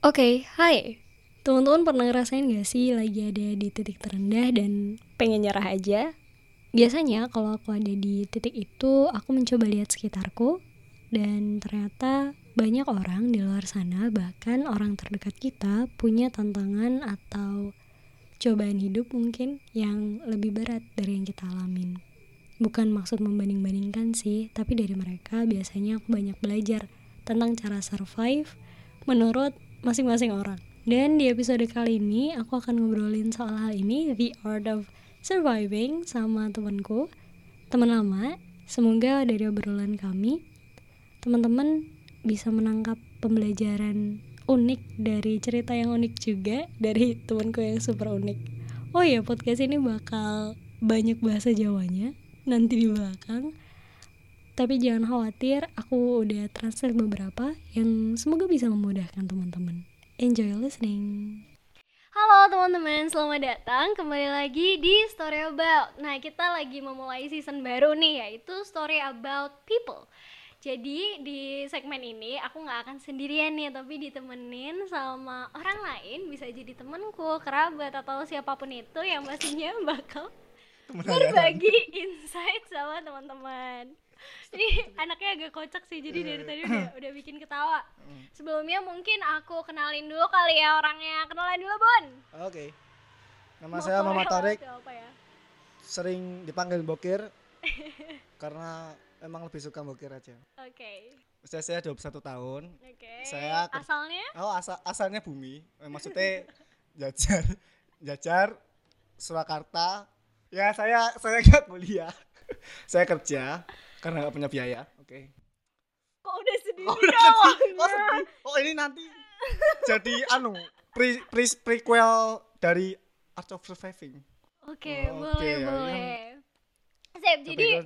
Oke, hai. Teman-teman pernah ngerasain gak sih lagi ada di titik terendah dan pengen nyerah aja? Biasanya kalau aku ada di titik itu, aku mencoba lihat sekitarku dan ternyata banyak orang di luar sana, bahkan orang terdekat kita punya tantangan atau cobaan hidup mungkin yang lebih berat dari yang kita alamin. Bukan maksud membanding-bandingkan sih, tapi dari mereka biasanya aku banyak belajar tentang cara survive menurut masing-masing orang. Dan di episode kali ini aku akan ngobrolin soal hal ini, The Art of Surviving sama temanku, teman lama. Semoga dari obrolan kami, teman-teman bisa menangkap pembelajaran unik dari cerita yang unik juga dari temanku yang super unik. Oh ya, podcast ini bakal banyak bahasa Jawanya nanti di belakang. Tapi jangan khawatir, aku udah translate beberapa yang semoga bisa memudahkan teman-teman. Enjoy listening. Halo teman-teman, selamat datang kembali lagi di Story About. Nah, kita lagi memulai season baru nih, yaitu Story About People. Jadi di segmen ini aku nggak akan sendirian nih, tapi ditemenin sama orang lain, bisa jadi temanku, kerabat atau siapa pun itu yang pastinya bakal berbagi insight sama teman-teman. Ini anaknya agak kocak sih, jadi dari tadi udah udah bikin ketawa. Sebelumnya mungkin aku kenalin dulu kali ya orangnya. Kenalan dulu, Bon. Oke. Nama saya Muhammad Tarik, ya? sering dipanggil Bokir karena emang lebih suka Bokir aja. Oke. Usia saya 21 tahun. Oke. Saya ke- asalnya Oh, asal asalnya bumi. Eh, Maksudnya Jajar. Jajar Surakarta. Ya, saya saya nggak kuliah. saya kerja karena nggak punya biaya. Oke. kok udah sedih Oh, udah sedih. Oh, sedih. Oh, ini nanti jadi anu pre, pre prequel dari Art of Surviving. Oke, Oh, boleh, oke, ya, boleh. Sip, jadi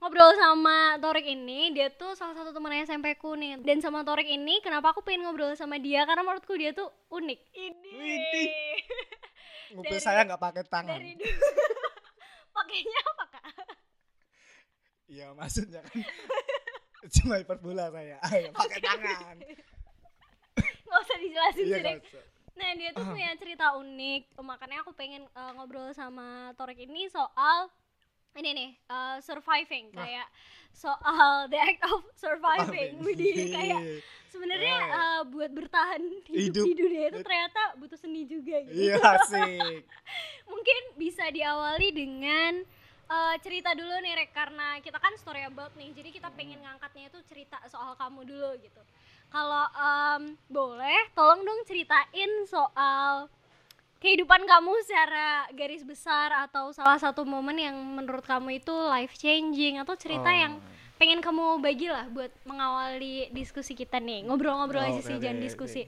ngobrol sama Torik ini, dia tuh salah satu teman SMP ku nih. Dan sama Torik ini, kenapa aku pengen ngobrol sama dia? Karena menurutku dia tuh unik. Ini. Mobil Dari- saya nggak pakai tangan. Dari dulu. Pakainya apa kak? Iya maksudnya kan cuma hiperbola saya. Ayo pakai tangan. Gak usah dijelasin Iya sih. Nah dia tuh punya cerita unik. Makanya aku pengen uh, ngobrol sama Torik ini soal ini nih uh, surviving Nah. kayak soal the act of surviving. Widih kayak sebenarnya uh, buat bertahan hidup, Hidup. di dunia itu ternyata butuh seni juga gitu. Iya asik. Mungkin bisa diawali dengan uh, cerita dulu nih Rek karena kita kan story about nih. Jadi kita pengen ngangkatnya itu cerita soal kamu dulu gitu. Kalau um, boleh tolong dong ceritain soal kehidupan kamu secara garis besar atau salah satu momen yang menurut kamu itu life changing atau cerita Oh. yang pengen kamu bagi lah buat mengawali diskusi kita nih ngobrol-ngobrol Oh, aja sih oke, jangan oke. diskusi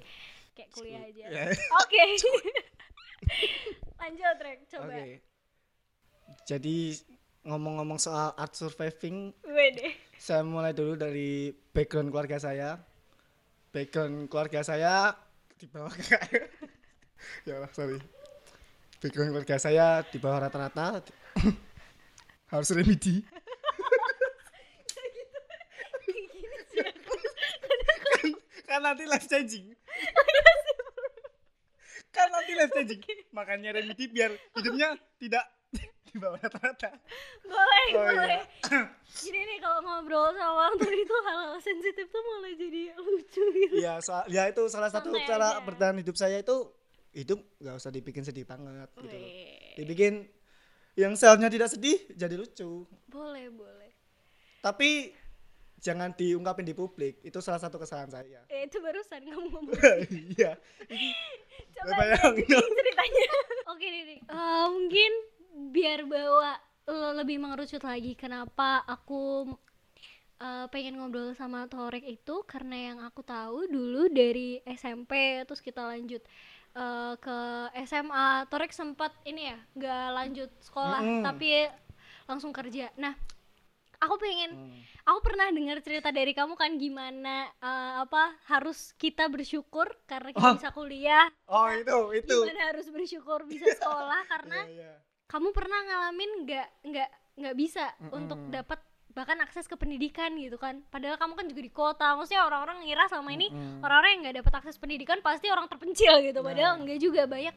kayak kuliah aja oke lanjut Rek coba Oke. Jadi ngomong-ngomong soal art surviving, Wede. saya mulai dulu dari background keluarga saya. Background keluarga saya di bawah ya Allah, sorry. Background keluarga saya di bawah rata-rata. Harus remedi. kan nanti life changing kan nanti life changing makanya remedi biar hidupnya tidak di bawah rata-rata boleh Oh, iya. boleh jadi nih kalau ngobrol sama orang tua itu hal-hal sensitif tuh malah jadi lucu gitu ya sa- ya itu salah satu Santai cara aja. bertahan hidup saya itu hidup nggak usah dibikin sedih banget gitu loh. Dibikin yang selnya tidak sedih jadi lucu boleh boleh tapi jangan diungkapin di publik itu salah satu kesalahan saya eh, itu barusan kamu ngomong iya coba Bayangin. ceritanya oke nih. Eh, mungkin biar bawa lo lebih mengerucut lagi kenapa aku eh, pengen ngobrol sama Torek itu karena yang aku tahu dulu dari SMP terus kita lanjut eh, ke SMA Torek sempat ini ya nggak lanjut sekolah Mm-mm. tapi langsung kerja nah aku pengen Hmm. aku pernah dengar cerita dari kamu kan gimana eh, apa harus kita bersyukur karena kita Oh. bisa kuliah oh itu itu gimana harus bersyukur bisa sekolah karena Iya, iya. Kamu pernah ngalamin nggak nggak nggak bisa Mm-mm. untuk dapat bahkan akses ke pendidikan gitu kan padahal kamu kan juga di kota maksudnya orang-orang ngira selama ini orang-orang yang nggak dapat akses pendidikan pasti orang terpencil gitu padahal Nah. enggak juga banyak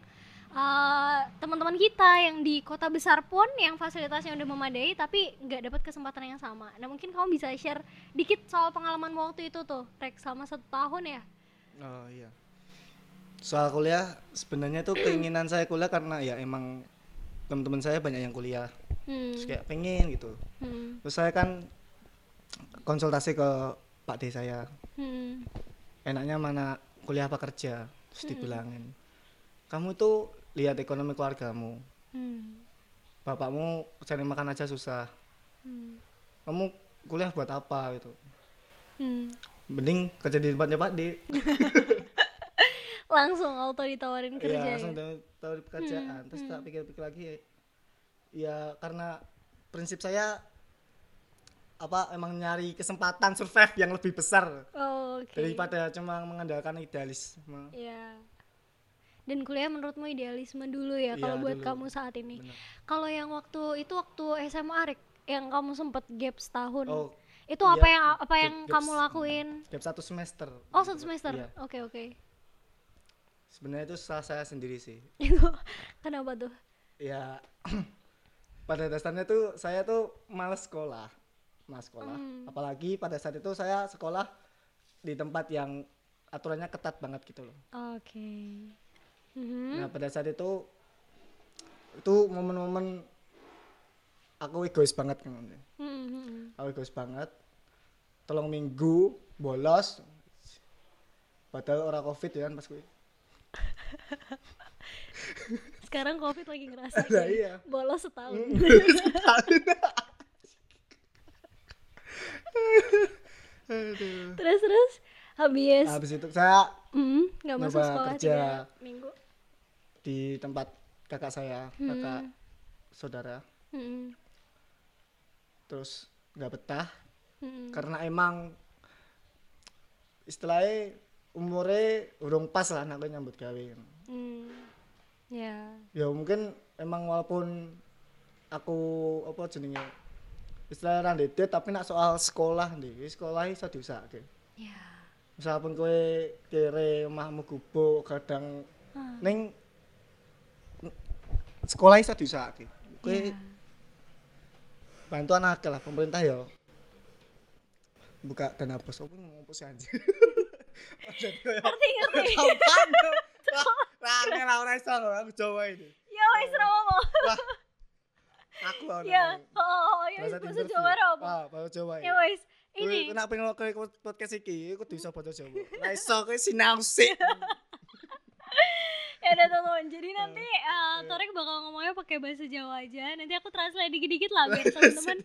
uh, teman-teman kita yang di kota besar pun yang fasilitasnya udah memadai tapi nggak dapat kesempatan yang sama nah mungkin kamu bisa share dikit soal pengalaman waktu itu tuh Rek selama satu tahun ya Oh iya. Soal kuliah sebenarnya tuh keinginan saya kuliah karena ya emang teman-teman saya banyak yang kuliah. hmm. Terus kayak pengen gitu. Hmm. Terus saya kan konsultasi ke Pak D saya. Hmm. Enaknya mana kuliah apa kerja? Terus dibilangin. Kamu tuh lihat ekonomi keluargamu. Hmm. Bapakmu cari makan aja susah. Hmm. Kamu kuliah buat apa gitu? Hmm. Mending kerja di tempatnya Pak D. langsung auto ditawarin kerja Iya, langsung ya? tahu tahu di pekerjaan. Terus tak pikir-pikir lagi ya, ya karena prinsip saya apa emang nyari kesempatan survive yang lebih besar Oh, oke daripada cuma mengandalkan idealisme. Iya. Dan kuliah menurutmu idealisme dulu ya Iya, kalau buat dulu. kamu saat ini. Kalau yang waktu itu waktu SMA Rik, yang kamu sempet gap setahun. Oh, itu iya, apa yang apa yang gap kamu lakuin? gap satu semester. Oh, satu semester. Iya. Oke, oke. Sebenarnya itu salah saya sendiri sih. Itu kenapa tuh? Ya pada dasarnya tuh saya tuh males sekolah. Males sekolah. Hmm. Apalagi pada saat itu saya sekolah di tempat yang aturannya ketat banget gitu loh. Oke. Mhm. Nah pada saat itu itu momen-momen aku egois banget kan. Mhm. Aku egois banget. Tolong minggu bolos. Padahal orang covid ya kan pas gue. Sekarang Covid lagi ngerasa Nah, iya. bolos setahun. Aduh. terus terus habis Habis itu saya Hmm, nggak masuk sekolah kerja. minggu. di tempat kakak saya, kakak saudara. Hmm. Terus nggak betah Hmm. karena emang istilahnya umurnya urung pas lah anakku nyambut gawe. Hmm. Ya. Ya mungkin emang walaupun aku apa jenenge istilahnya randedet tapi nak soal sekolah nih sekolah iso diusahake. Ya. Misalpun kowe kere omahmu gubuk kadang Ah. ning sekolah iso diusahake. Kowe Ya. bantuan akeh lah pemerintah ya buka dana bos apa ngomong apa sih anjir Ngerti ngerti. kapan lah ora iso lho, aku Jawa ini Ya wis ra wah aku lah Ya. Oh, oh, oh, ya wis bahasa. Jawa ra apa. ah bahasa Jawa Ya wis. Ini nek pengen ngelokok podcast iki aku bisa bahasa Jawa ora iso kowe sinau sih ya udah teman Jadi nanti eh, Torek bakal ngomongnya pakai bahasa Jawa aja. Nanti aku translate dikit-dikit lah biar teman-teman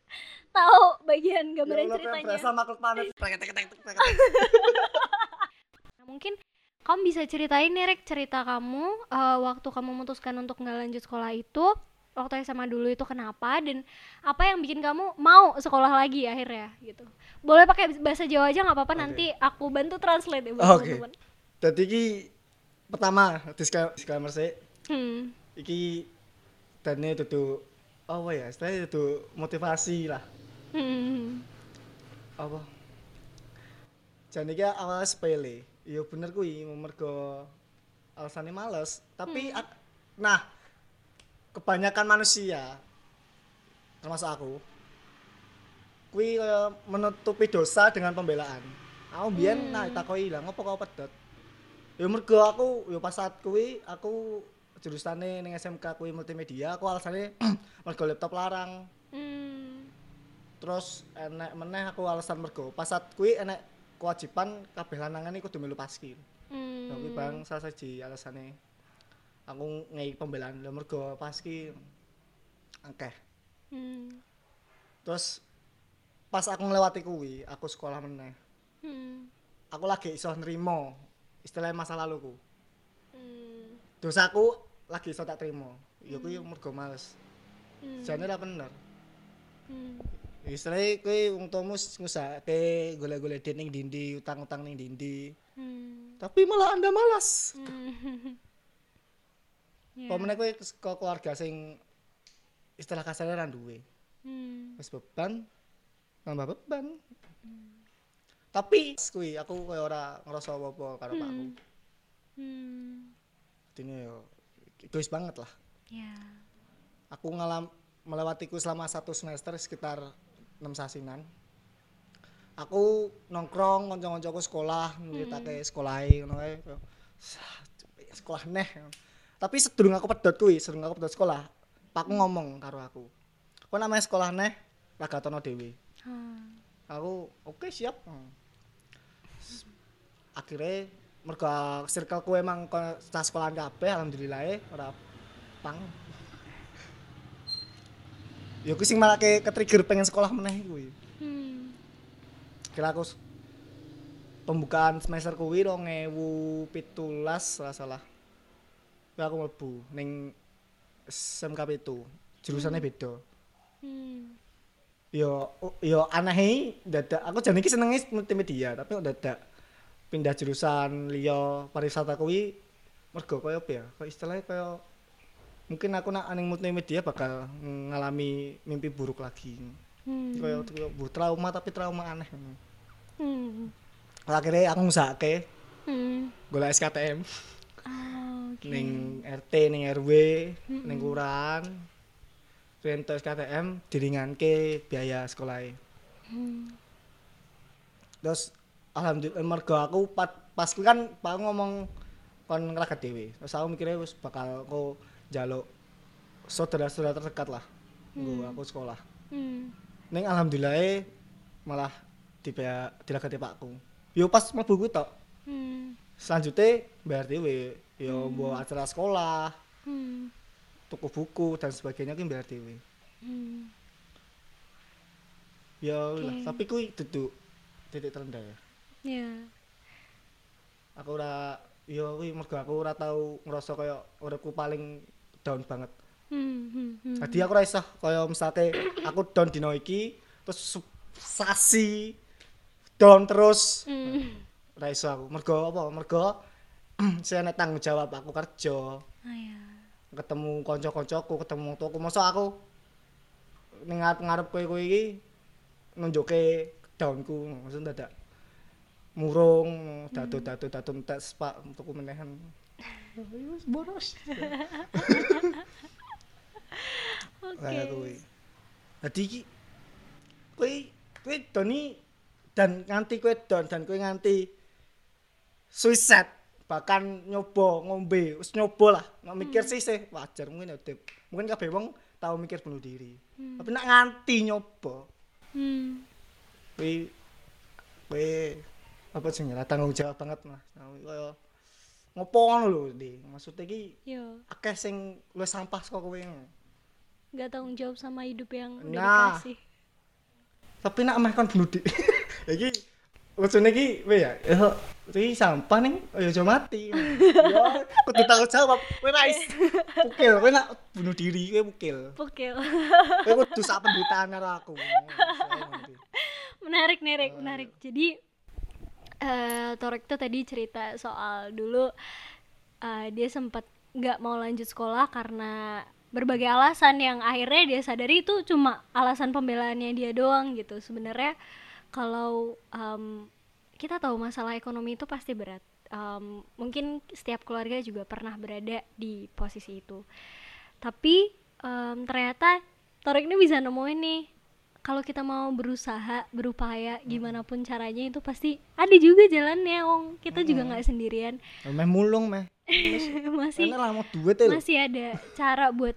tahu bagian ya gambaran Allah ceritanya. berasa makhluk planet mungkin kamu bisa ceritain nih Rek cerita kamu eh, waktu kamu memutuskan untuk nggak lanjut sekolah itu waktu SMA dulu itu kenapa dan apa yang bikin kamu mau sekolah lagi akhirnya gitu boleh pakai bahasa Jawa aja nggak apa-apa Oke. nanti aku bantu translate ya buat Oke. teman-teman iki pertama disclaimer sih hmm. iki dane dudu apa ya istilahnya dudu motivasi lah Hmm. apa jan iki awal sepele iya bener kuwi mergo alasannya males. Tapi ak- nah kebanyakan manusia termasuk aku kuwi kaya menutupi dosa dengan pembelaan. Aku biyen nah takoi lah ngopo kau pedot? Ya mergo aku ya pas saat kuwi aku jurusane ning SMK kuwi multimedia aku alasane mergo laptop larang. Hmm. terus enek meneh aku alasan mergo pas saat kuwi enek kewajiban kabeh lanangan iku kudu melu paski. Hmm. Kuwi bang salah siji alasane aku ngei pembelaan lho mergo paski akeh. Hmm. Terus pas aku ngelewati kuwi, aku sekolah meneh. Hmm. Aku lagi iso nrimo istilahnya masa laluku. Hmm. Dosaku lagi iso tak trimo. Ya kuwi mergo males. Hmm. Jane ra bener. Hmm. Istilahnya kuwi wong tuamu ngusahake golek-golek duit ning dindi, utang-utang ning dindi. Hmm. Tapi malah Anda malas. Hmm. Ya. Pemene kowe ke keluarga sing istilah kasarnya ra duwe. Hmm. Wis beban nambah beban tapi kuwi aku kayak ora ngerasa apa-apa karo pakku Hmm. ini yo egois banget lah Ya. aku ngalam melewatiku selama satu semester sekitar 6 sasinan aku nongkrong kanca-kancaku sekolah nyritake sekolahe ngono kae. Kayak, "Sah, sekolah neh. Tapi sedurung aku pedot kuwi sedurung aku pedot sekolah pak ngomong karo aku. Kok namanya sekolah neh? Ragatono dewe Ah. aku oke siap. Hmm. akhirnya mergo circle ku emang sekolahan kabeh alhamdulillah ora pang ya aku sing malah ke trigger pengen sekolah meneh kuwi Hmm. kira aku pembukaan semester kuwi 2017 salah salah. Ya aku mlebu ning SMK itu. Jurusannya beda. Hmm. yo yo aneh dadak aku jan iki senenge multimedia tapi dadak pindah jurusan liya pariwisata kuwi mergo kaya apa ya? Kaya istilahnya kaya mungkin aku nak aning multimedia bakal ngalami mimpi buruk lagi Hmm. kaya kaya bu trauma tapi trauma aneh Hmm. akhirnya aku ngusahake Hmm. golek SKTM Oh, oke. ning RT ning RW ning kelurahan rento SKTM diringanke biaya sekolahnya Hmm. terus alhamdulillah mergo aku pas kan pak ngomong kon ngeragat dhewe terus aku mikirnya wis bakal aku njaluk saudara-saudara terdekat lah nggo aku sekolah Hmm. ning alhamdulillah malah dibayar diragati pakku yo pas mlebu kuwi tok Hmm. selanjutnya bayar dhewe yo bawa acara sekolah Hmm. tuku buku dan sebagainya ki bayar dhewe Hmm. ya lah Oke. tapi kuwi duduk titik terendah ya Ya. aku ora ya kuwi mergo aku ora tau ngerasa kaya uripku paling down banget. Hmm. Hmm. Hmm. Jadi aku ora iso kaya misalnya aku down dino iki terus sasi down terus. Hmm. Ora iso aku. Mergo apa? Mergo saya nek tanggung jawab aku kerja, Ah, ya. ketemu kanca-kancaku, ketemu tuku. Masa aku ning ngarep kowe kowe iki nunjuke downku, maksud dadak murung, dadu dadu dadu entek pak tuku menehan. Wis boros. Oke. Kuwi. Dadi iki kowe kowe doni dan nganti kowe don dan kowe nganti suicide bahkan nyoba ngombe wis nyoba lah nek mikir sih sih wajar mungkin ya Dip. mungkin kabeh wong tau mikir bunuh diri tapi nek nganti nyoba Hmm. kowe kowe apa sih tanggung jawab banget mas kaya ngopo ngono lho di. Maksudnya Yo. akeh sing luwih sampah saka kowe Gak tanggung jawab sama hidup yang udah Nah. dikasih. tapi nak mah kan bunuh diri iki lucunya iki we ya ya iki sampah ning ya aja mati. Ya kudu tanggung jawab. Kowe ra is pukil kowe nak bunuh diri kowe pukil. Pukil. kowe kudu sak penderitaan karo aku. Menarik menarik menarik. jadi eh Torek tuh tadi cerita soal dulu eh, dia sempat nggak mau lanjut sekolah karena berbagai alasan yang akhirnya dia sadari itu cuma alasan pembelaannya dia doang gitu. Sebenarnya kalau em, kita tahu masalah ekonomi itu pasti berat. Em, mungkin setiap keluarga juga pernah berada di posisi itu. Tapi em, ternyata Torek ini bisa nemuin nih kalau kita mau berusaha berupaya gimana pun caranya itu pasti ada juga jalannya Ong. Kita juga nggak sendirian. Meh mulung meh. Masih duit ya masih ada cara buat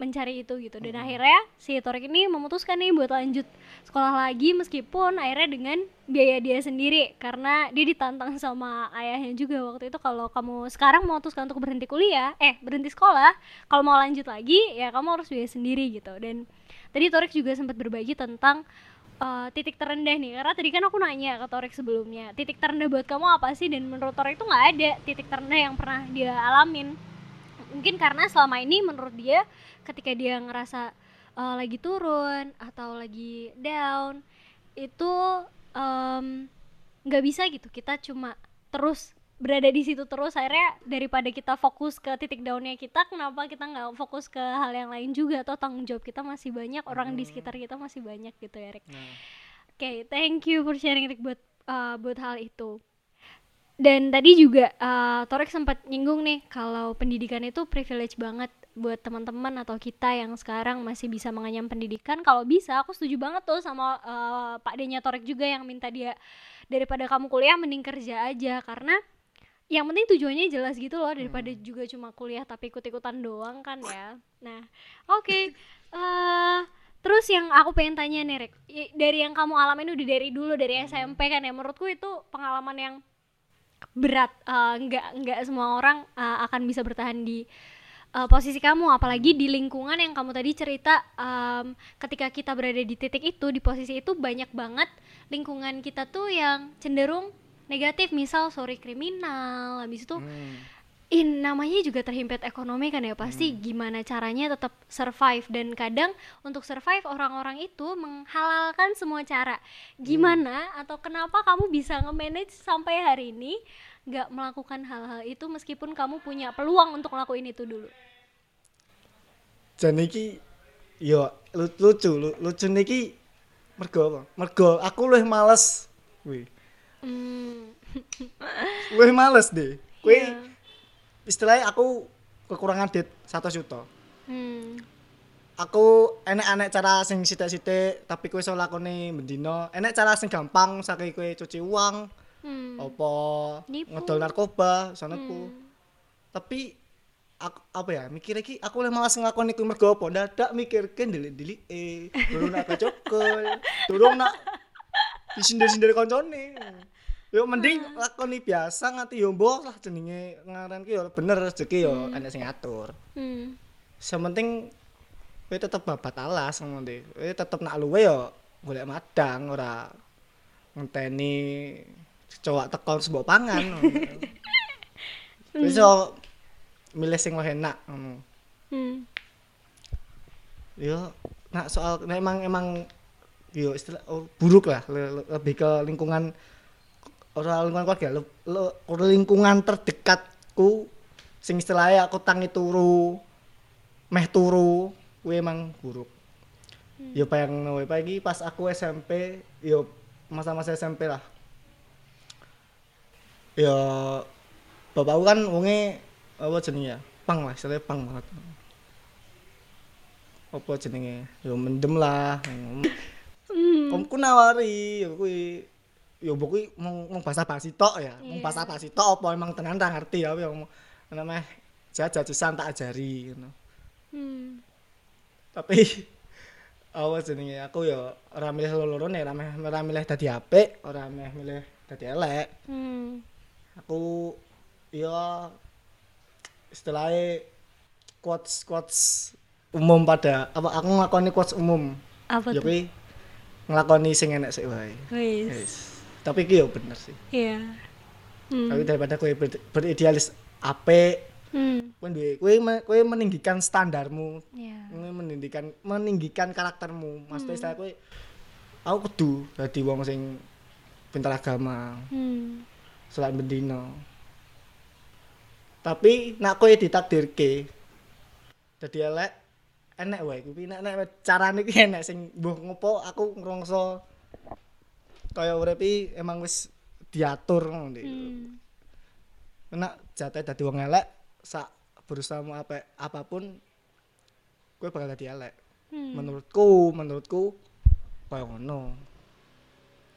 mencari itu gitu. Dan akhirnya si Torek ini memutuskan nih buat lanjut sekolah lagi meskipun akhirnya dengan biaya dia sendiri. Karena dia ditantang sama ayahnya juga waktu itu kalau kamu sekarang memutuskan untuk berhenti kuliah eh berhenti sekolah kalau mau lanjut lagi ya kamu harus biaya sendiri gitu. Dan tadi Torek juga sempat berbagi tentang eh, titik terendah nih karena tadi kan aku nanya ke Torek sebelumnya titik terendah buat kamu apa sih? Dan menurut Torek itu nggak ada titik terendah yang pernah dia alamin. Mungkin karena selama ini menurut dia ketika dia ngerasa eh, lagi turun atau lagi down itu em, nggak bisa gitu. Kita cuma terus berada di situ terus. Akhirnya daripada kita fokus ke titik daunnya kita kenapa kita nggak fokus ke hal yang lain juga? Atau tanggung jawab kita masih banyak orang di sekitar kita masih banyak gitu ya Rick Nah, Oke, thank you for sharing Rick buat uh, buat hal itu. Dan tadi juga uh, Torek sempat nyinggung nih kalau pendidikan itu privilege banget buat teman-teman atau kita yang sekarang masih bisa menganyam pendidikan. Kalau bisa, aku setuju banget tuh sama uh, Pak Denya Torek juga yang minta dia daripada kamu kuliah mending kerja aja. Karena yang penting tujuannya jelas gitu loh daripada juga cuma kuliah tapi ikut-ikutan doang kan ya. Nah, oke. eh terus yang aku pengen tanya nih Rek, dari yang kamu alamin udah dari dulu dari SMP kan ya menurutku itu pengalaman yang berat. Eh, nggak nggak semua orang eh, akan bisa bertahan di eh, posisi kamu apalagi di lingkungan yang kamu tadi cerita em, ketika kita berada di titik itu di posisi itu banyak banget lingkungan kita tuh yang cenderung negatif misal sorry kriminal. Habis itu hmm. in namanya juga terhimpit ekonomi kan ya pasti gimana caranya tetap survive. Dan kadang untuk survive orang-orang itu menghalalkan semua cara. Gimana atau kenapa kamu bisa nge-manage sampai hari ini nggak melakukan hal-hal itu meskipun kamu punya peluang untuk ngelakuin itu dulu? Jan iki yo lu- lucu lu- lucu niki mergo apa? Mergo aku luwih males. Wih, hmm. luwih males deh. Kowe Iya. istilahnya aku kekurangan duit 1 juta. Hmm. Aku enek-enek cara sing sithik-sithik tapi kowe iso lakoni mendino. Enek cara sing gampang saking kowe cuci uang, Hmm. apa ngedol narkoba, soneku. Hmm. Tapi aku, apa ya mikir iki aku oleh malas nglakoni kuwi mergo apa dadak mikirke ndelik-ndelik eh durung nak kecokol durung nak disindir-sindir koncone. Yo mending lakoni biasa nganti yo mbok lah jenenge. Ngaran ki yo bener rezeki yo enek sing ngatur. Hmm. sementing kowe tetep babat alas ngono kowe tetep nak luwe yo golek madang ora ngenteni cowok tekon sebok pangan Kowe iso milih sing luwih enak ngono. Hmm. yo nak soal nah, emang emang yo istilah oh, buruk lah le- le- lebih ke lingkungan orang lingkungan keluarga le, le- lingkungan terdekatku sing istilahnya aku tangi turu meh turu kuwi emang buruk. Yo bayang no pagi pas aku SMP yo masa-masa SMP lah. Yo bapakku kan wonge apa jenenge ya? Pang lah istilahnya pang banget. Apa jenenge? Yo mendem lah Hmm. Omku nawari yo kuwi yo mbok kuwi mung basa-basi tok ya mung Iya. basa-basi tok apa emang tenan ra ngerti ya yo namanya jajajisan tak ajari ngono Hmm. tapi apa jenenge aku yo ora milih loro-loro nek ora meh ora milih dadi apik ora meh milih dadi elek Hmm. aku ya istilahnya quotes quotes umum pada apa aku nglakoni quotes umum Apa ya nglakoni sing enek sik wae Wis. Tapi iki yo bener sih Iya. Hmm. tapi daripada kowe ber- beridealis apik Hmm. kowe duwe kowe kowe meninggikan standarmu Iya. kowe meninggikan meninggikan karaktermu maksudnya istilah kowe aku kudu dadi wong sing pintar agama Hmm. salat bendino tapi nak kowe ditakdirke dadi elek enek wae kuwi nek nek carane ki enek sing mbuh ngopo aku ngrongso kaya urip emang wis diatur ngono Dik. Hmm. Nek jatah dadi wong elek sak berusaha mau apa apa pun kowe bakal dadi elek Hmm. menurutku menurutku kaya ngono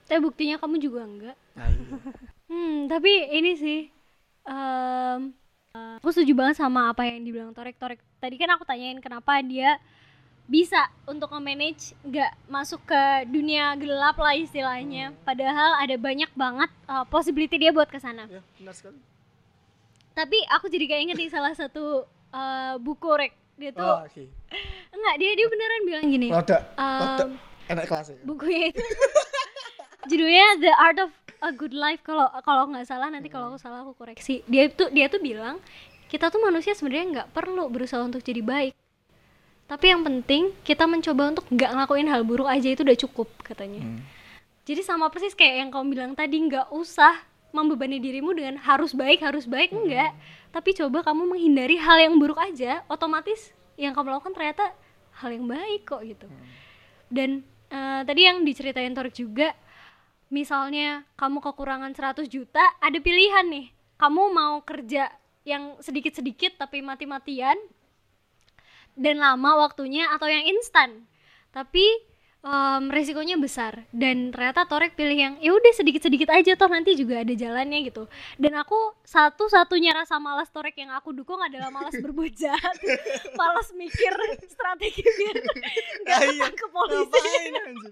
Tapi buktinya kamu juga enggak. nah, iya. Hmm, tapi ini sih em, aku setuju banget sama apa yang dibilang Torek Torek. Tadi kan aku tanyain kenapa dia bisa untuk nge-manage nggak masuk ke dunia gelap lah istilahnya. Padahal ada banyak banget eh, possibility dia buat ke sana. ya benar sekali Tapi aku jadi kayak inget nih salah satu eh, buku Rek. Dia tuh oh, oke enggak dia dia beneran bilang gini. rada Em, rada enak kelas ya bukunya itu judulnya The Art of a Good Life. Kalau kalau nggak salah nanti kalau aku salah aku koreksi. Dia tuh dia tuh bilang kita tuh manusia sebenarnya nggak perlu berusaha untuk jadi baik. Tapi yang penting kita mencoba untuk nggak ngelakuin hal buruk aja itu udah cukup katanya. Hmm. jadi sama persis kayak yang kamu bilang tadi nggak usah membebani dirimu dengan harus baik harus baik enggak tapi coba kamu menghindari hal yang buruk aja otomatis yang kamu lakukan ternyata hal yang baik kok gitu. Dan eh, tadi yang diceritain Torik juga misalnya kamu kekurangan 100 juta ada pilihan nih. Kamu mau kerja yang sedikit-sedikit tapi mati-matian dan lama waktunya atau yang instan. Tapi em, resikonya besar. Dan ternyata Torek pilih yang ya udah sedikit-sedikit aja toh nanti juga ada jalannya gitu. Dan aku satu-satunya rasa malas Torek yang aku dukung adalah malas berbuat jahat. Malas mikir strategi biar nggak Ah, iya. ketangkep ke polisi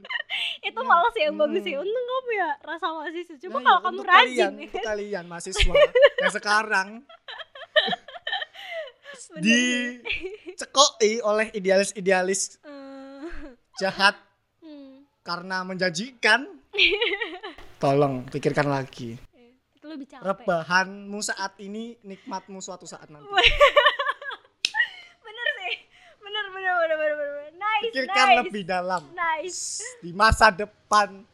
itu malas yang Hmm. bagus sih untung kamu ya rasa mahasiswa. Coba Nah, kalau iya, kamu rajin kalian, ya. untuk kalian mahasiswa yang sekarang. Dicekoi oleh idealis-idealis Eh, jahat karena menjanjikan tolong pikirkan lagi. Itu lebih capek. Rebahanmu saat ini nikmatmu suatu saat nanti. Bener sih. Bener bener bener bener bener nice pikirkan nice. lebih dalam. Nice. Di masa depan.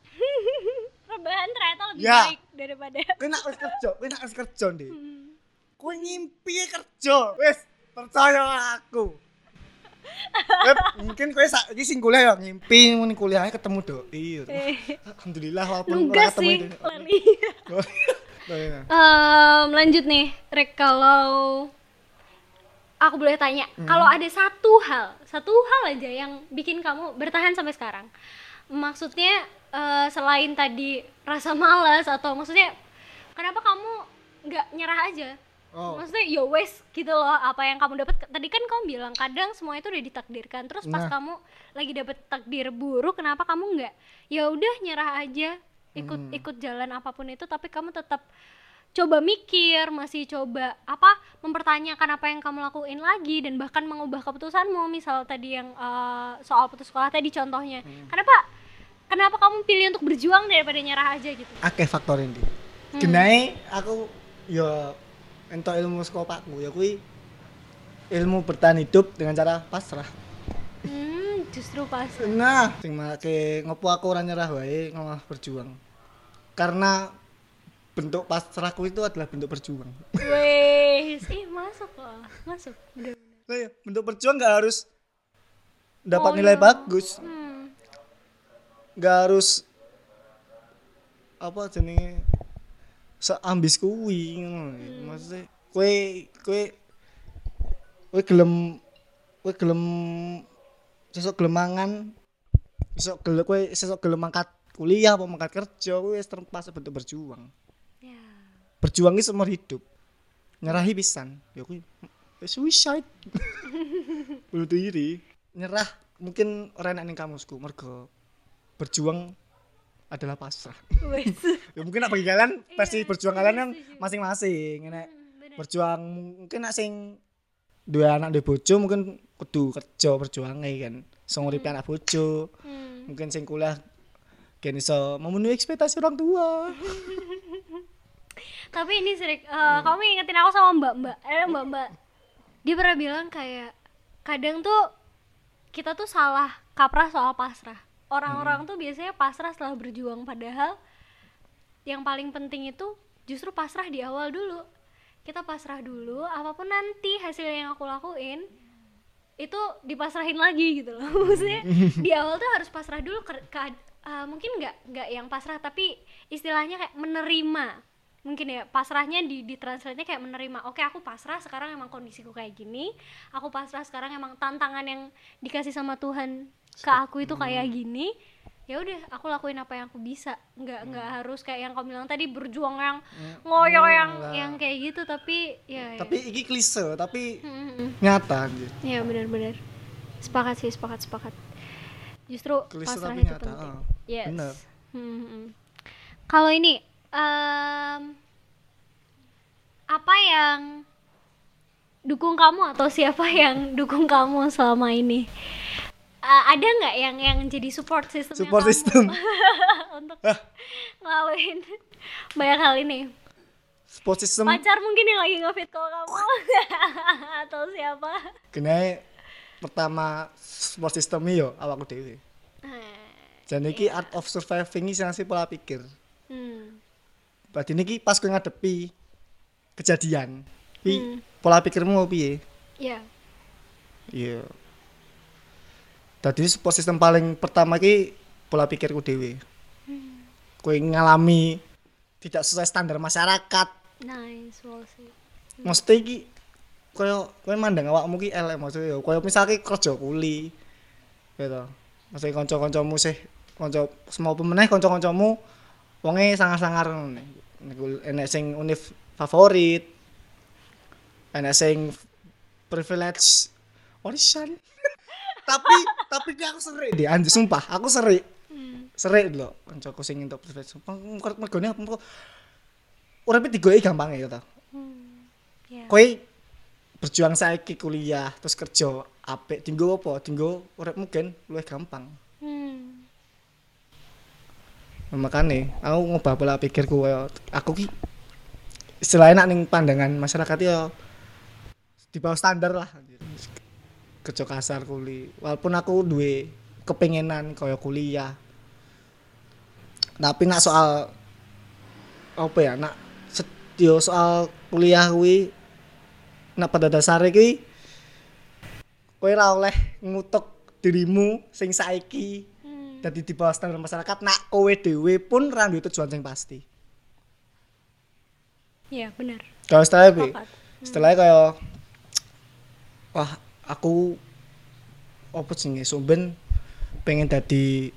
Rebahan ternyata lebih Ya. baik daripada kena wis kerja kena wis kerja deh Hmm. kowe ngimpi kerja. Wis percaya aku Web, mungkin kowe saiki sing kuliah ya ngimpi muni kuliahnya ketemu doi Eh, alhamdulillah walaupun ora ketemu. Em, lanjut nih Rek kalau aku boleh tanya Hmm. kalau ada satu hal satu hal aja yang bikin kamu bertahan sampai sekarang maksudnya eh, selain tadi rasa malas atau maksudnya kenapa kamu nggak nyerah aja Oh. maksudnya yo wes gitu loh apa yang kamu dapat tadi kan kamu bilang kadang semua itu udah ditakdirkan terus pas Nah. kamu lagi dapet takdir buruk kenapa kamu nggak ya udah nyerah aja ikut Hmm. ikut jalan apa pun itu tapi kamu tetap coba mikir masih coba apa mempertanyakan apa yang kamu lakuin lagi dan bahkan mengubah keputusanmu misal tadi yang eh, soal putus sekolah tadi contohnya Hmm. kenapa kenapa kamu pilih untuk berjuang daripada nyerah aja gitu akeh faktor ini Hmm. Genai aku ya entuk ilmu saka pakku ya kuwi ilmu bertahan hidup dengan cara pasrah hmm justru pas nah sing make ngopo aku ora nyerah wae malah berjuang karena bentuk pasrahku itu adalah bentuk berjuang Wes, ih masuk loh, masuk. Bener -bener. Nah, ya, bentuk berjuang nggak harus dapat Oh, nilai iya. bagus Hmm. nggak harus apa jenenge seambis kuwi ngono maksudnya kowe kowe kowe gelem kowe gelem sesuk gelem mangan sesuk gelem kowe sesuk gelem mangkat kuliah apa mangkat kerja kowe wis terpas bentuk berjuang. Ya. berjuang ini seumur hidup. Nyerahi pisan. Ya kuwi suicide. Bunuh diri. Nyerah mungkin orang enak ning kamusku. Mergo berjuang adalah pasrah ya mungkin nak bagi kalian versi Iya, berjuang iya, kalian kan setuju. masing-masing nek Hmm, bener. berjuang mungkin nak sing dua anak di bojo mungkin kudu kerja berjuangnya kan so nguripi anak bojo Hmm. mungkin sing kuliah kan iso memenuhi ekspektasi orang tua Tapi ini sih, eh, kamu ingetin aku sama Mbak Mbak. Eh Mbak Mbak. Dia pernah bilang kayak kadang tuh kita tuh salah kaprah soal pasrah. Orang-orang tuh biasanya pasrah setelah berjuang padahal yang paling penting itu justru pasrah di awal dulu. Kita pasrah dulu, apa pun nanti hasil yang aku lakuin itu dipasrahin lagi gitu loh. Maksudnya di awal tuh harus pasrah dulu ke, ke- eh, mungkin nggak nggak yang pasrah tapi istilahnya kayak menerima. Mungkin ya pasrahnya di di translate-nya kayak menerima. Oke aku pasrah sekarang emang kondisiku kayak gini. Aku pasrah sekarang emang tantangan yang dikasih sama Tuhan ke aku itu kayak gini ya udah aku lakuin apa yang aku bisa. Nggak nggak harus kayak yang kamu bilang tadi berjuang yang ngoyo yang enggak. yang kayak gitu tapi ya, ya. tapi iki klise tapi Hmm, hmm, hmm. nyata anjir. Ya benar-benar. Sepakat sih sepakat sepakat. Justru klise pasrah tapi itu nyata penting. ah. yes. Bener Hmm, hmm, hmm. kalau ini em, apa yang dukung kamu atau siapa yang dukung kamu selama ini Eh, ada nggak yang yang jadi support system support system? untuk ngelaluin banyak hal ini. Support system? Pacar mungkin yang lagi ngefit call kamu. Atau siapa? Kena pertama support system yo awakku dhewe. Nah, jadi iki art of surviving iki sing pola pikir. Hmm. berarti niki pas kowe ngadepi kejadian Hmm. pola pikirmu piye? Ya iya tadi support system paling pertama ki pola pikirku dewe kowe ngalami tidak sesuai standar masyarakat. Nice well said. mesti iki koyo kowe mandang awakmu ki elek maksudnya yo koyo misalnya kerja kuli gitu. Maksudnya kanca-kancamu sih kanca semua pemeneh kanca-kancamu wonge sangar-sangar ngono. Niku enek sing univ favorit enek sing privilege. Orisan tapi tapi aku serik deh anjir sumpah aku serik. Hmm. serik lho kancaku sing entuk privilege sumpah mergone apa uripe digoleki gampang ya ta Hmm. ya kowe berjuang saiki kuliah terus kerja apik tinggo apa? Tinggo urip mungkin luwih gampang. Hmm. Nah, makane aku ngubah pola pikirku aku ki istilahnya nak ning pandangan masyarakat ya di bawah standar lah kerja kasar kuli walaupun aku duwe kepengenan kaya kuliah. Tapi nak soal apa ya nak set- yo soal kuliah kuwi nak pada dasarnya kuwi kowe ora oleh ngutuk dirimu sing saiki. Hmm. dadi di bawah standar masyarakat nak kowe dhewe pun ra duwe tujuan sing pasti. Ya benar kalau setelah Sepakat. setelah kaya wah aku apa jenenge sumben pengen dadi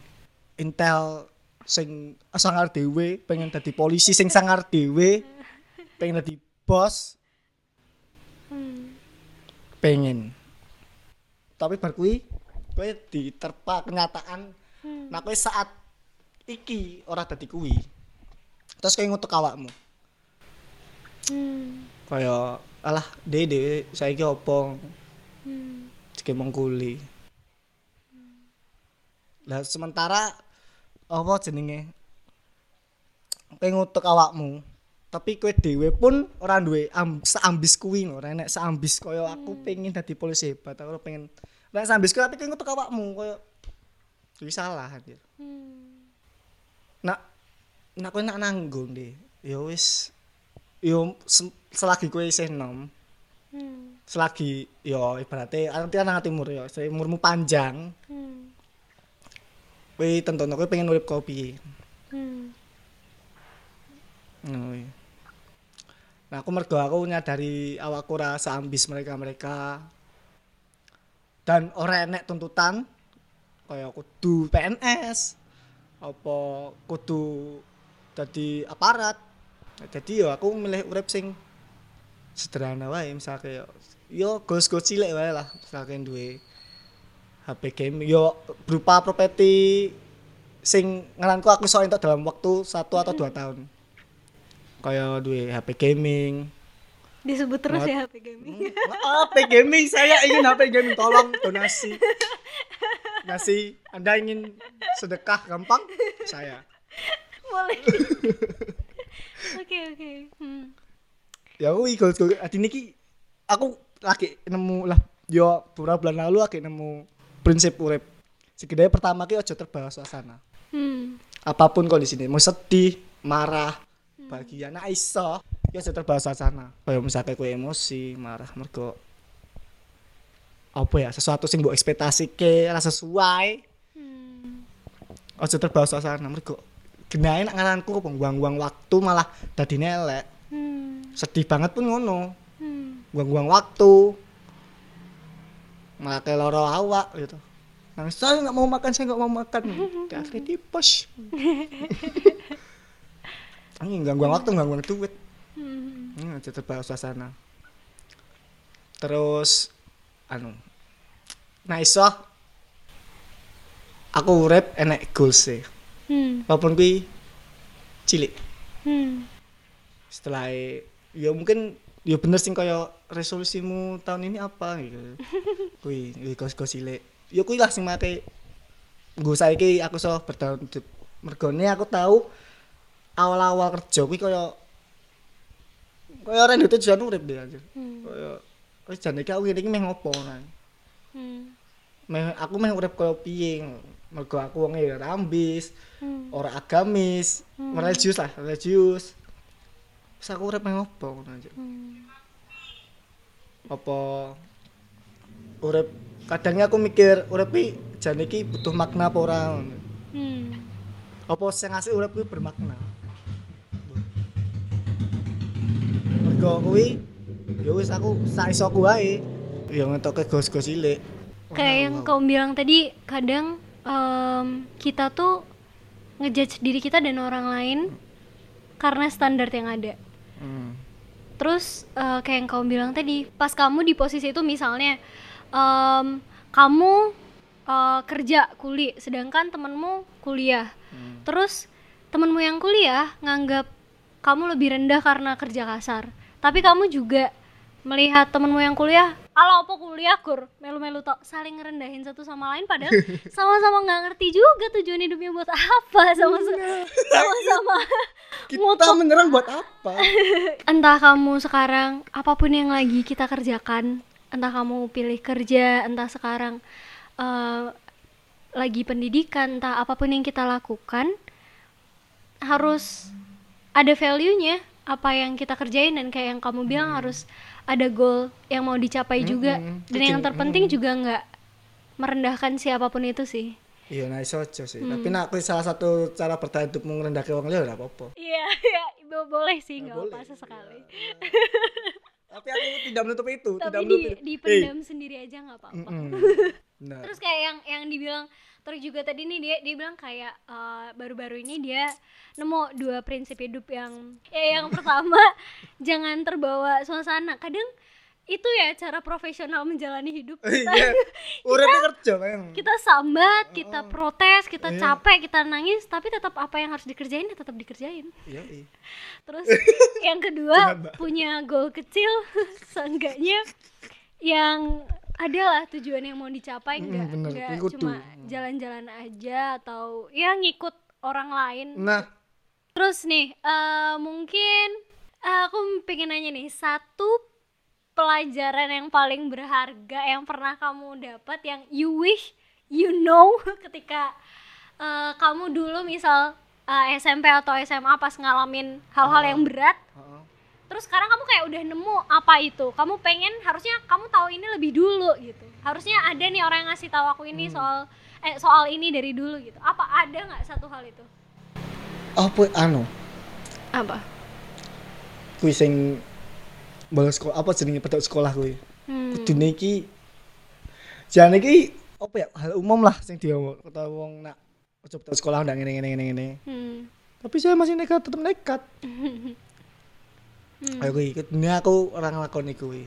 intel sing sangar dhewe pengen dadi polisi sing sangar dhewe pengen dadi bos Hmm. pengen tapi bar kuwi kowe diterpa kenyataan Hmm. nah kowe saat iki ora dadi kuwi terus kowe ngutuk awakmu Hmm. kaya alah dhewe saiki opo Hmm. jeke mengkuli lah sementara apa jenenge? Kowe ngutuk awakmu tapi kowe dhewe pun ora duwe am, seambis kuwi lho ora enek seambis kaya aku pengen dadi polisi hebat aku pengen ora seambis kuwi tapi kowe ngutuk awakmu kaya kuwi salah anjir. Hmm. nak nak kowe nak nanggung deh ya wis yo se- selagi kowe isih nom. Hmm. Selagi yo ibaratnya nanti anak timur yo umurmu panjang Hmm. kowe tentono kowe pengen urip kopi Hmm. kuwi. nah aku mergo aku nyadari awakku ora seambis mereka-mereka dan ora enek tuntutan kaya kudu PNS apa kudu dadi aparat jadi yo aku milih urip sing sederhana wae misalnya yo yo gos-gos cilik wae lah misalnya duwe HP game. Yo berupa properti sing ngaranku aku iso entuk dalam waktu satu atau dua tahun. Kaya duwe HP gaming. Disebut terus ya HP gaming. HP gaming saya ingin HP gaming tolong donasi. Nasi anda ingin sedekah gampang? Saya. Boleh. Oke oke. Hmm. ya aku ikut niki aku lagi nemu lah yo beberapa bulan lalu lagi nemu prinsip urip segede pertama ki ojo terbawa suasana Hmm. apa pun kondisinya mau sedih marah bahagia nah iso ya ojo terbawa suasana kayak misalnya kue emosi marah mergo apa ya sesuatu sing mbok ekspektasi ke rasa sesuai Hmm. ojo terbawa suasana mergo genain nak ngaranku kok buang-buang waktu malah dadi elek Hmm. sedih banget pun ngono Hmm. Buang-buang waktu malah kayak loro awak gitu. Nangis saya nggak mau makan saya nggak mau makan. Di pos. Ini gangguan waktu gangguan duit. Hmm. hmm, jadi terbawa suasana. Terus anu nah iso. Aku urip enek goals sih. Hmm. walaupun kui cilik. Hmm. setelah ya mungkin ya bener sing kaya resolusimu tahun ini apa gitu kui kui gos gos cilik ya kui lah sing mate gue saiki aku so bertahun mergone aku tahu awal-awal kerja kui kaya kaya ora ndek tujuan urip deh anjir Hmm. kaya wis jan iki aku ngene iki meh ngopo nah Hmm. meh aku meh urip kaya piye mergo aku wong ora ambis Hmm. ora agamis religius lah religius Wis aku urip nang opo ngono aja. Hmm. Apa urip kadangnya aku mikir urip iki jane iki butuh makna apa ora. Hmm. Apa sing ngasih urip kuwi bermakna. Mergo kuwi ya wis aku sak iso wae. Ya ngetoke gos-gos cilik. Kayak yang kamu bilang tadi, kadang em, kita tuh ngejudge diri kita dan orang lain karena standar yang ada. Hmm. Terus eh, kayak yang kamu bilang tadi, pas kamu di posisi itu misalnya em, kamu eh, kerja kuli, sedangkan temenmu kuliah. Hmm. Terus temenmu yang kuliah nganggap kamu lebih rendah karena kerja kasar. Tapi kamu juga melihat temenmu yang kuliah, kalau apa kuliah kur, melu-melu tok. Saling ngerendahin satu sama lain padahal sama-sama nggak ngerti juga tujuan hidupnya buat apa. Sama sama-sama Kita menyerang buat apa? entah kamu sekarang apa pun yang lagi kita kerjakan entah kamu pilih kerja entah sekarang eh, lagi pendidikan entah apa pun yang kita lakukan harus ada value-nya apa yang kita kerjain dan kayak yang kamu bilang harus ada goal yang mau dicapai juga Mm-mm. dan yang terpenting juga nggak merendahkan siapa pun itu sih Iya, nah iso aja sih. Tapi nak kuwi salah satu cara bertahan hidup merendahkan orang lain apa-apa. iya iya bo- boleh sih nggak boleh. apa sekali Tapi aku tidak menutup itu, tidak tapi menutup. di itu. dipendam sendiri aja nggak apa-apa Eh, mm-mm. Benar. Terus kayak yang yang dibilang terus juga tadi nih dia dia bilang kayak eh, baru-baru ini dia nemu dua prinsip hidup yang ya yang pertama jangan terbawa suasana. Kadang itu ya cara profesional menjalani hidup. Kita, Iya. Kerja memang. kita sambat, kita protes, kita Iya. capek, kita nangis, tapi tetap apa yang harus dikerjain ya tetap dikerjain. Iya, iya. Terus yang kedua punya goal kecil seenggaknya yang adalah tujuan yang mau dicapai Mm, enggak kudu. cuma jalan-jalan aja atau ya ngikut orang lain. Nah, Terus nih eh, mungkin eh, aku pengen nanya nih satu pelajaran yang paling berharga yang pernah kamu dapat yang you wish you know ketika eh, kamu dulu misal eh, SMP atau SMA pas ngalamin hal-hal yang berat heeh. Terus sekarang kamu kayak udah nemu apa itu kamu pengen harusnya kamu tahu ini lebih dulu gitu harusnya ada nih orang yang ngasih tahu aku ini soal eh soal ini dari dulu gitu apa ada nggak satu hal itu apa anu? apa Kuwi sing bolos sekolah apa jenenge pedok sekolah kuwi. hmm. Kudune iki jan iki apa ya hal umum lah sing diomong kata wong nak ojo sekolah ndak ngene ngene ngene ngene. Hmm. Tapi saya masih nekat tetap nekat. Hmm. Ayo kuwi kudune aku ora nglakoni kuwi.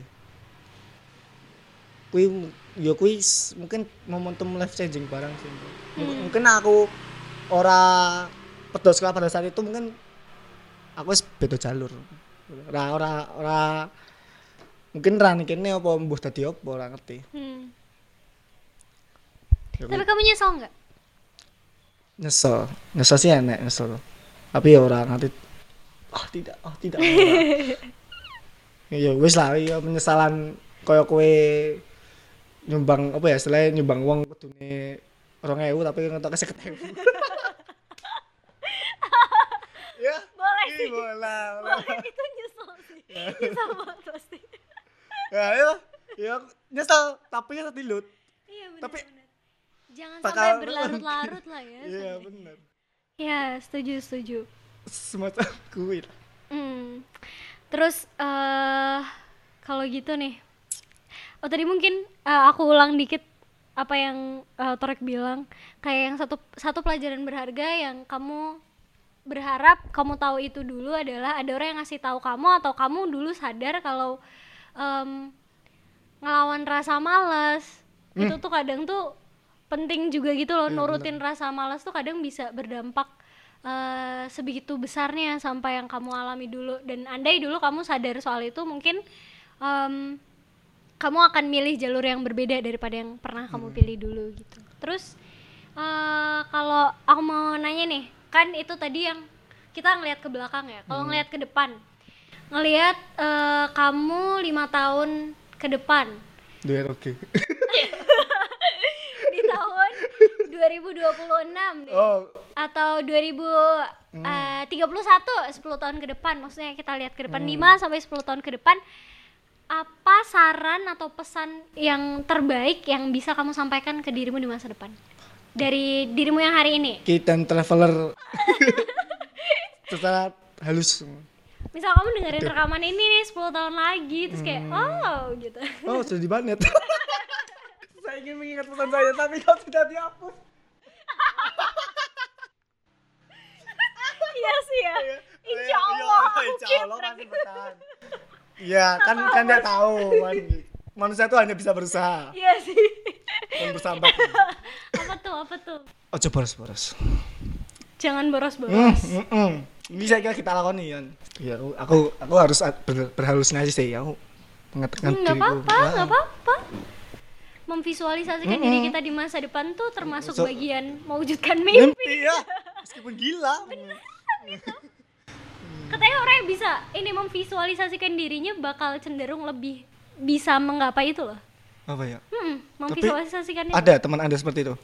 Kuwi ya kuwi mungkin momentum life changing barang sih. Mungkin- Mungkin aku ora pedot sekolah pada saat itu mungkin aku wis beda jalur. Ora ora ora mungkin ra kene apa mbuh dadi apa ora ngerti. Hmm. Ya tapi kamu nyesel nggak nyesel. Nyesel sih enek nyesel. Tapi ya ora ngerti oh tidak, oh tidak. ya wis lah ya penyesalan kaya kowe nyumbang apa ya istilahnya nyumbang uang kudune 2000 tapi ngetoke 50.000. ya. boleh Ih, sih bola. boleh itu nyesel sih nyesel banget pasti Ya, ya, ya nyesel tapi ya tilut. iya benar Tapi- benar jangan Bakal- sampai berlarut-larut lah ya Iya, bener. ya setuju setuju Semacam lah. Hmm. Terus eh kalau gitu nih, oh tadi mungkin eh, aku ulang dikit apa yang eh, Torek bilang, kayak yang satu satu pelajaran berharga yang kamu berharap kamu tahu itu dulu adalah ada orang yang ngasih tahu kamu atau kamu dulu sadar kalau em, ngelawan rasa malas itu tuh kadang tuh penting juga gitu loh nurutin rasa malas tuh kadang bisa berdampak eh, sebegitu besarnya sampai yang kamu alami dulu. Dan andai dulu kamu sadar soal itu mungkin em, kamu akan milih jalur yang berbeda daripada yang pernah kamu pilih dulu gitu. Terus eh, kalau aku mau nanya nih kan itu tadi yang kita ngelihat ke belakang ya. Kalau ngelihat ke depan ngelihat eh, kamu lima tahun ke depan. Duit oke. 2026 nih Oh, atau 2031 10 tahun ke depan. Maksudnya kita lihat ke depan Hmm. 5 sampai 10 tahun ke depan apa saran atau pesan yang terbaik yang bisa kamu sampaikan ke dirimu di masa depan? Dari dirimu yang hari ini. Kita traveler. Secara halus. Misal kamu dengerin rekaman ini nih 10 tahun lagi terus kayak Hmm. oh gitu. Oh sudah di banet saya ingin mengingat pesan saya tapi kau tidak dihapus. Iya sih ya. Insya Iya, Allah aku insya Allah keep masih bertahan. Iya kan kan dia tahu kan manusia itu hanya bisa berusaha. Iya sih. Dan bersahabat apa tuh apa tuh? Ojo boros-boros jangan boros-boros Hmm, hmm, hmm. Ini saya kira kita lakoni Yan. Ya, aku aku, aku harus ber, berhalusinasi sih. Aku mengatakan Hmm, nggak diriku. apa-apa Wah. nggak apa-apa memvisualisasikan diri kita di masa depan tuh termasuk So- bagian mewujudkan mimpi. Mimpi ya, meskipun gila. katanya orang yang bisa ini memvisualisasikan dirinya bakal cenderung lebih bisa menggapai itu loh. Apa ya? hmm, memvisualisasikan itu Ada teman Anda seperti itu?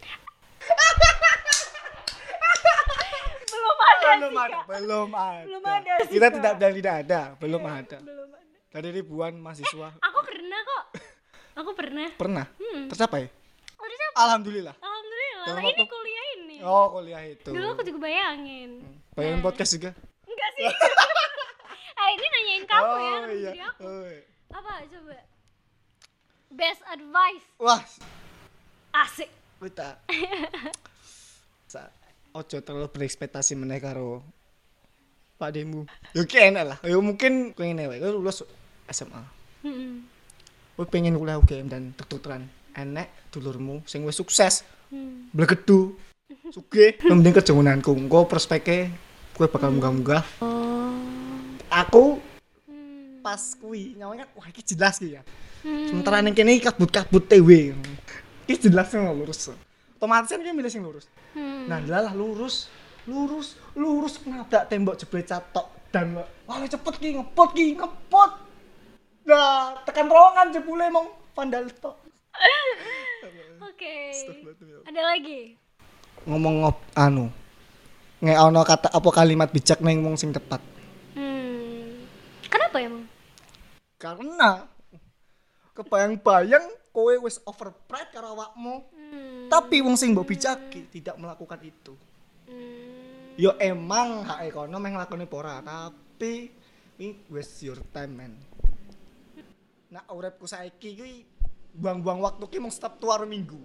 belum ada belum sih, ada, belum ada. Belum ada. sih, Kita tidak dan tidak ada, belum ada. belum ada. Dari ribuan mahasiswa. Aku pernah kok aku pernah pernah Hmm. tercapai. udah siapa Alhamdulillah. alhamdulillah Dalam ini waktu- kuliah ini Oh, kuliah itu. dulu aku juga bayangin Bayangin podcast juga. enggak sih ah ini nanyain kamu ya oh bukan iya. diri aku Oh, iya. apa coba best advice Wah, asik kita ojo terlalu berekspektasi meneh karo Pak Demu. Yo enak lah. Yo mungkin ngene wae, lulus SMA. Hmm. Kowe pengen kuliah UGM dan kedokteran. Enek dulurmu sing wis sukses, Hmm. blegedu, sugih, mending kerja ngunanku. Engko prospeknya kowe bakal munggah-munggah. oh Aku hmm. pas kuwi nyawanya wah iki jelas ki ya. Hmm. Sementara ning kene kabut-kabut TW. Iki jelas yang lurus. Otomatis kan milih sing lurus. Hmm. Nah, lah lurus, lurus, lurus nabrak tembok jebret catok dan wah cepet ki ngepot ki ngepot. Nah, tekan terowongan jebule mong vandal tok. oke Astagfirullahaladzim. ada lagi Ngomong ngop anu. Nge ono kata apa kalimat bijak neng wong sing tepat. hmm. kenapa emang Karena kebayang-bayang kowe wis overpride karo awakmu, hmm. tapi wong sing mbok bijaki tidak melakukan itu. Hmm. Yo emang hak ekono meh nglakoni apa ora, tapi ini waste your time man. Nah, uripku saiki kuwi buang-buang waktu ki mung setiap tuar minggu.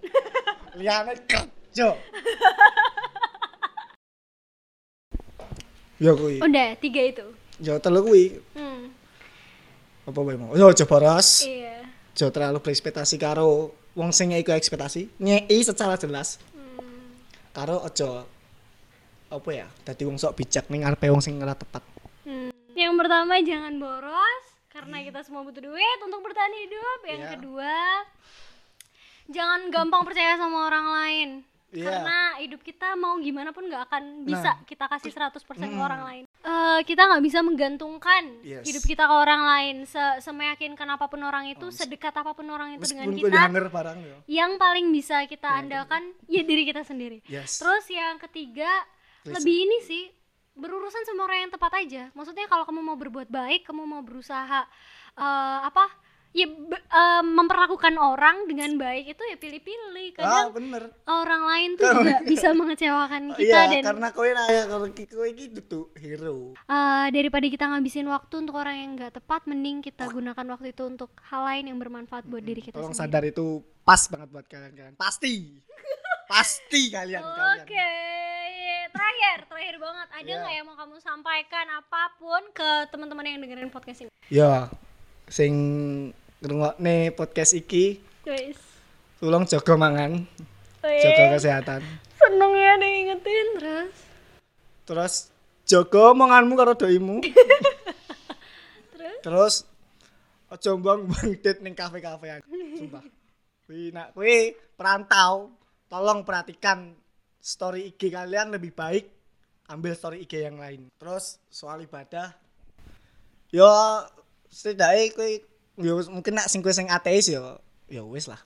Liyane kerja. Yo kuwi. udah tiga itu Yo telu kuwi. hmm. Apa wae mau? Yo coba ras. iya Jo terlalu berekspektasi karo wong sing iku ekspektasi. Nyei secara jelas. hmm. Karo aja apa ya? Dadi wong sok bijak ning ngarepe wong sing ora tepat. Hmm. Yang pertama jangan boros karena kita semua butuh duit untuk bertahan hidup. Yang Iya. kedua jangan gampang percaya sama orang lain. Iya. Karena hidup kita mau gimana pun nggak akan bisa Nah. kita kasih 100% ke Mm. orang lain. Eh, kita nggak bisa menggantungkan Yes. hidup kita ke orang lain. Se Semeyakinkan apa pun orang itu, Oh, sedekat apa pun orang itu dengan kita. yo. Yang paling bisa kita Iya, andalkan ya diri kita sendiri. Yes. Terus yang ketiga Listen. lebih ini sih berurusan sama orang yang tepat aja. Maksudnya kalau kamu mau berbuat baik, kamu mau berusaha eh, apa? Ya be- eh, memperlakukan orang dengan baik itu ya pilih-pilih. ah, Kadang bener. orang lain tuh juga bisa mengecewakan kita Iya, dan karena kowe raya kalau kowe iki dudu hero. eh, daripada kita ngabisin waktu untuk orang yang nggak tepat, mending kita gunakan waktu itu untuk hal lain yang bermanfaat buat diri kita Tolong sendiri. sadar itu pas banget buat kalian-kalian. Pasti. Pasti kalian. Oke, terakhir, terakhir banget. Ada Iya. nggak yang mau kamu sampaikan apa pun ke teman-teman yang dengerin podcast ini? Ya, sing ngrungokne podcast iki Guys, tolong jaga mangan, Wih, jaga kesehatan. seneng ya diingetin terus. Terus jaga omonganmu karo doimu. Terus? Terus aja buang-buang duit ning kafe-kafean. Sumpah. Kuwi nak kuwi perantau, tolong perhatikan story IG kalian lebih baik ambil story IG yang lain. Terus soal ibadah yo setidaknya kuwi yo mungkin nak sing sing ateis yo yo wis lah.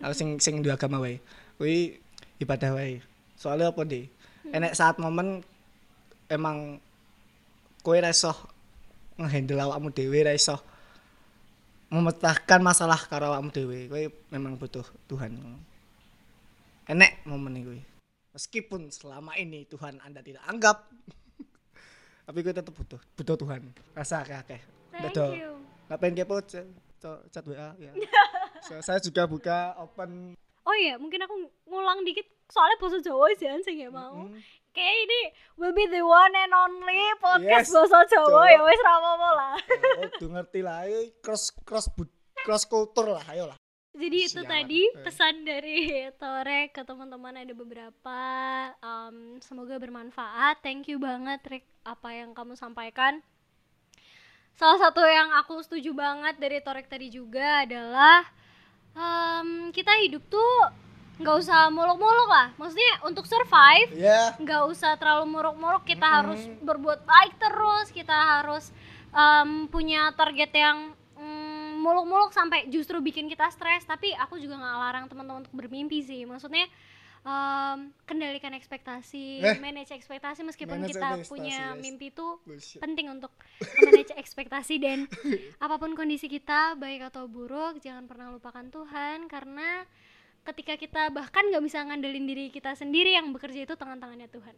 Kalau sing sing di agama wae. Kuwi ibadah wae. Soalnya apa deh? enek saat momen emang ra iso ngehandle awakmu dhewe ra iso memecahkan masalah karo awakmu dhewe kowe memang butuh Tuhan enek momen iku meskipun selama ini Tuhan anda tidak anggap tapi kowe tetap butuh butuh Tuhan. Rasa akeh Thank Dadah. you. nggak pengen kepo chat, WA ya. So, saya juga buka open. Oh iya, mungkin aku ngulang dikit. Soalnya bahasa Jawa sih sing ya mau. Mm, Kayak ini will be the one and only podcast Yes, bahasa Jawa. Jawa. ya wis ra apa-apa lah. ya, udah ngerti lah. Cross cross cross kultur lah. Ayo lah Jadi itu Sialan. tadi Eh. pesan dari Torek ke teman-teman ada beberapa um, semoga bermanfaat. Thank you banget Rick apa yang kamu sampaikan. Salah satu yang aku setuju banget dari Torek tadi juga adalah um, kita hidup tuh nggak usah muluk-muluk lah. Maksudnya untuk survive nggak usah terlalu muruk-muruk kita Mm-mm. harus berbuat baik terus kita harus em, punya target yang mm, muluk-muluk sampai justru bikin kita stres. Tapi aku juga nggak larang teman-teman untuk bermimpi sih. Maksudnya em, kendalikan ekspektasi Eh. manage ekspektasi. Meskipun Manage kita ekspektasi, punya mimpi itu Bullshit. penting untuk manage ekspektasi. Dan apa pun kondisi kita baik atau buruk jangan pernah lupakan Tuhan. Karena ketika kita bahkan nggak bisa ngandelin diri kita sendiri yang bekerja itu tangan-tangannya Tuhan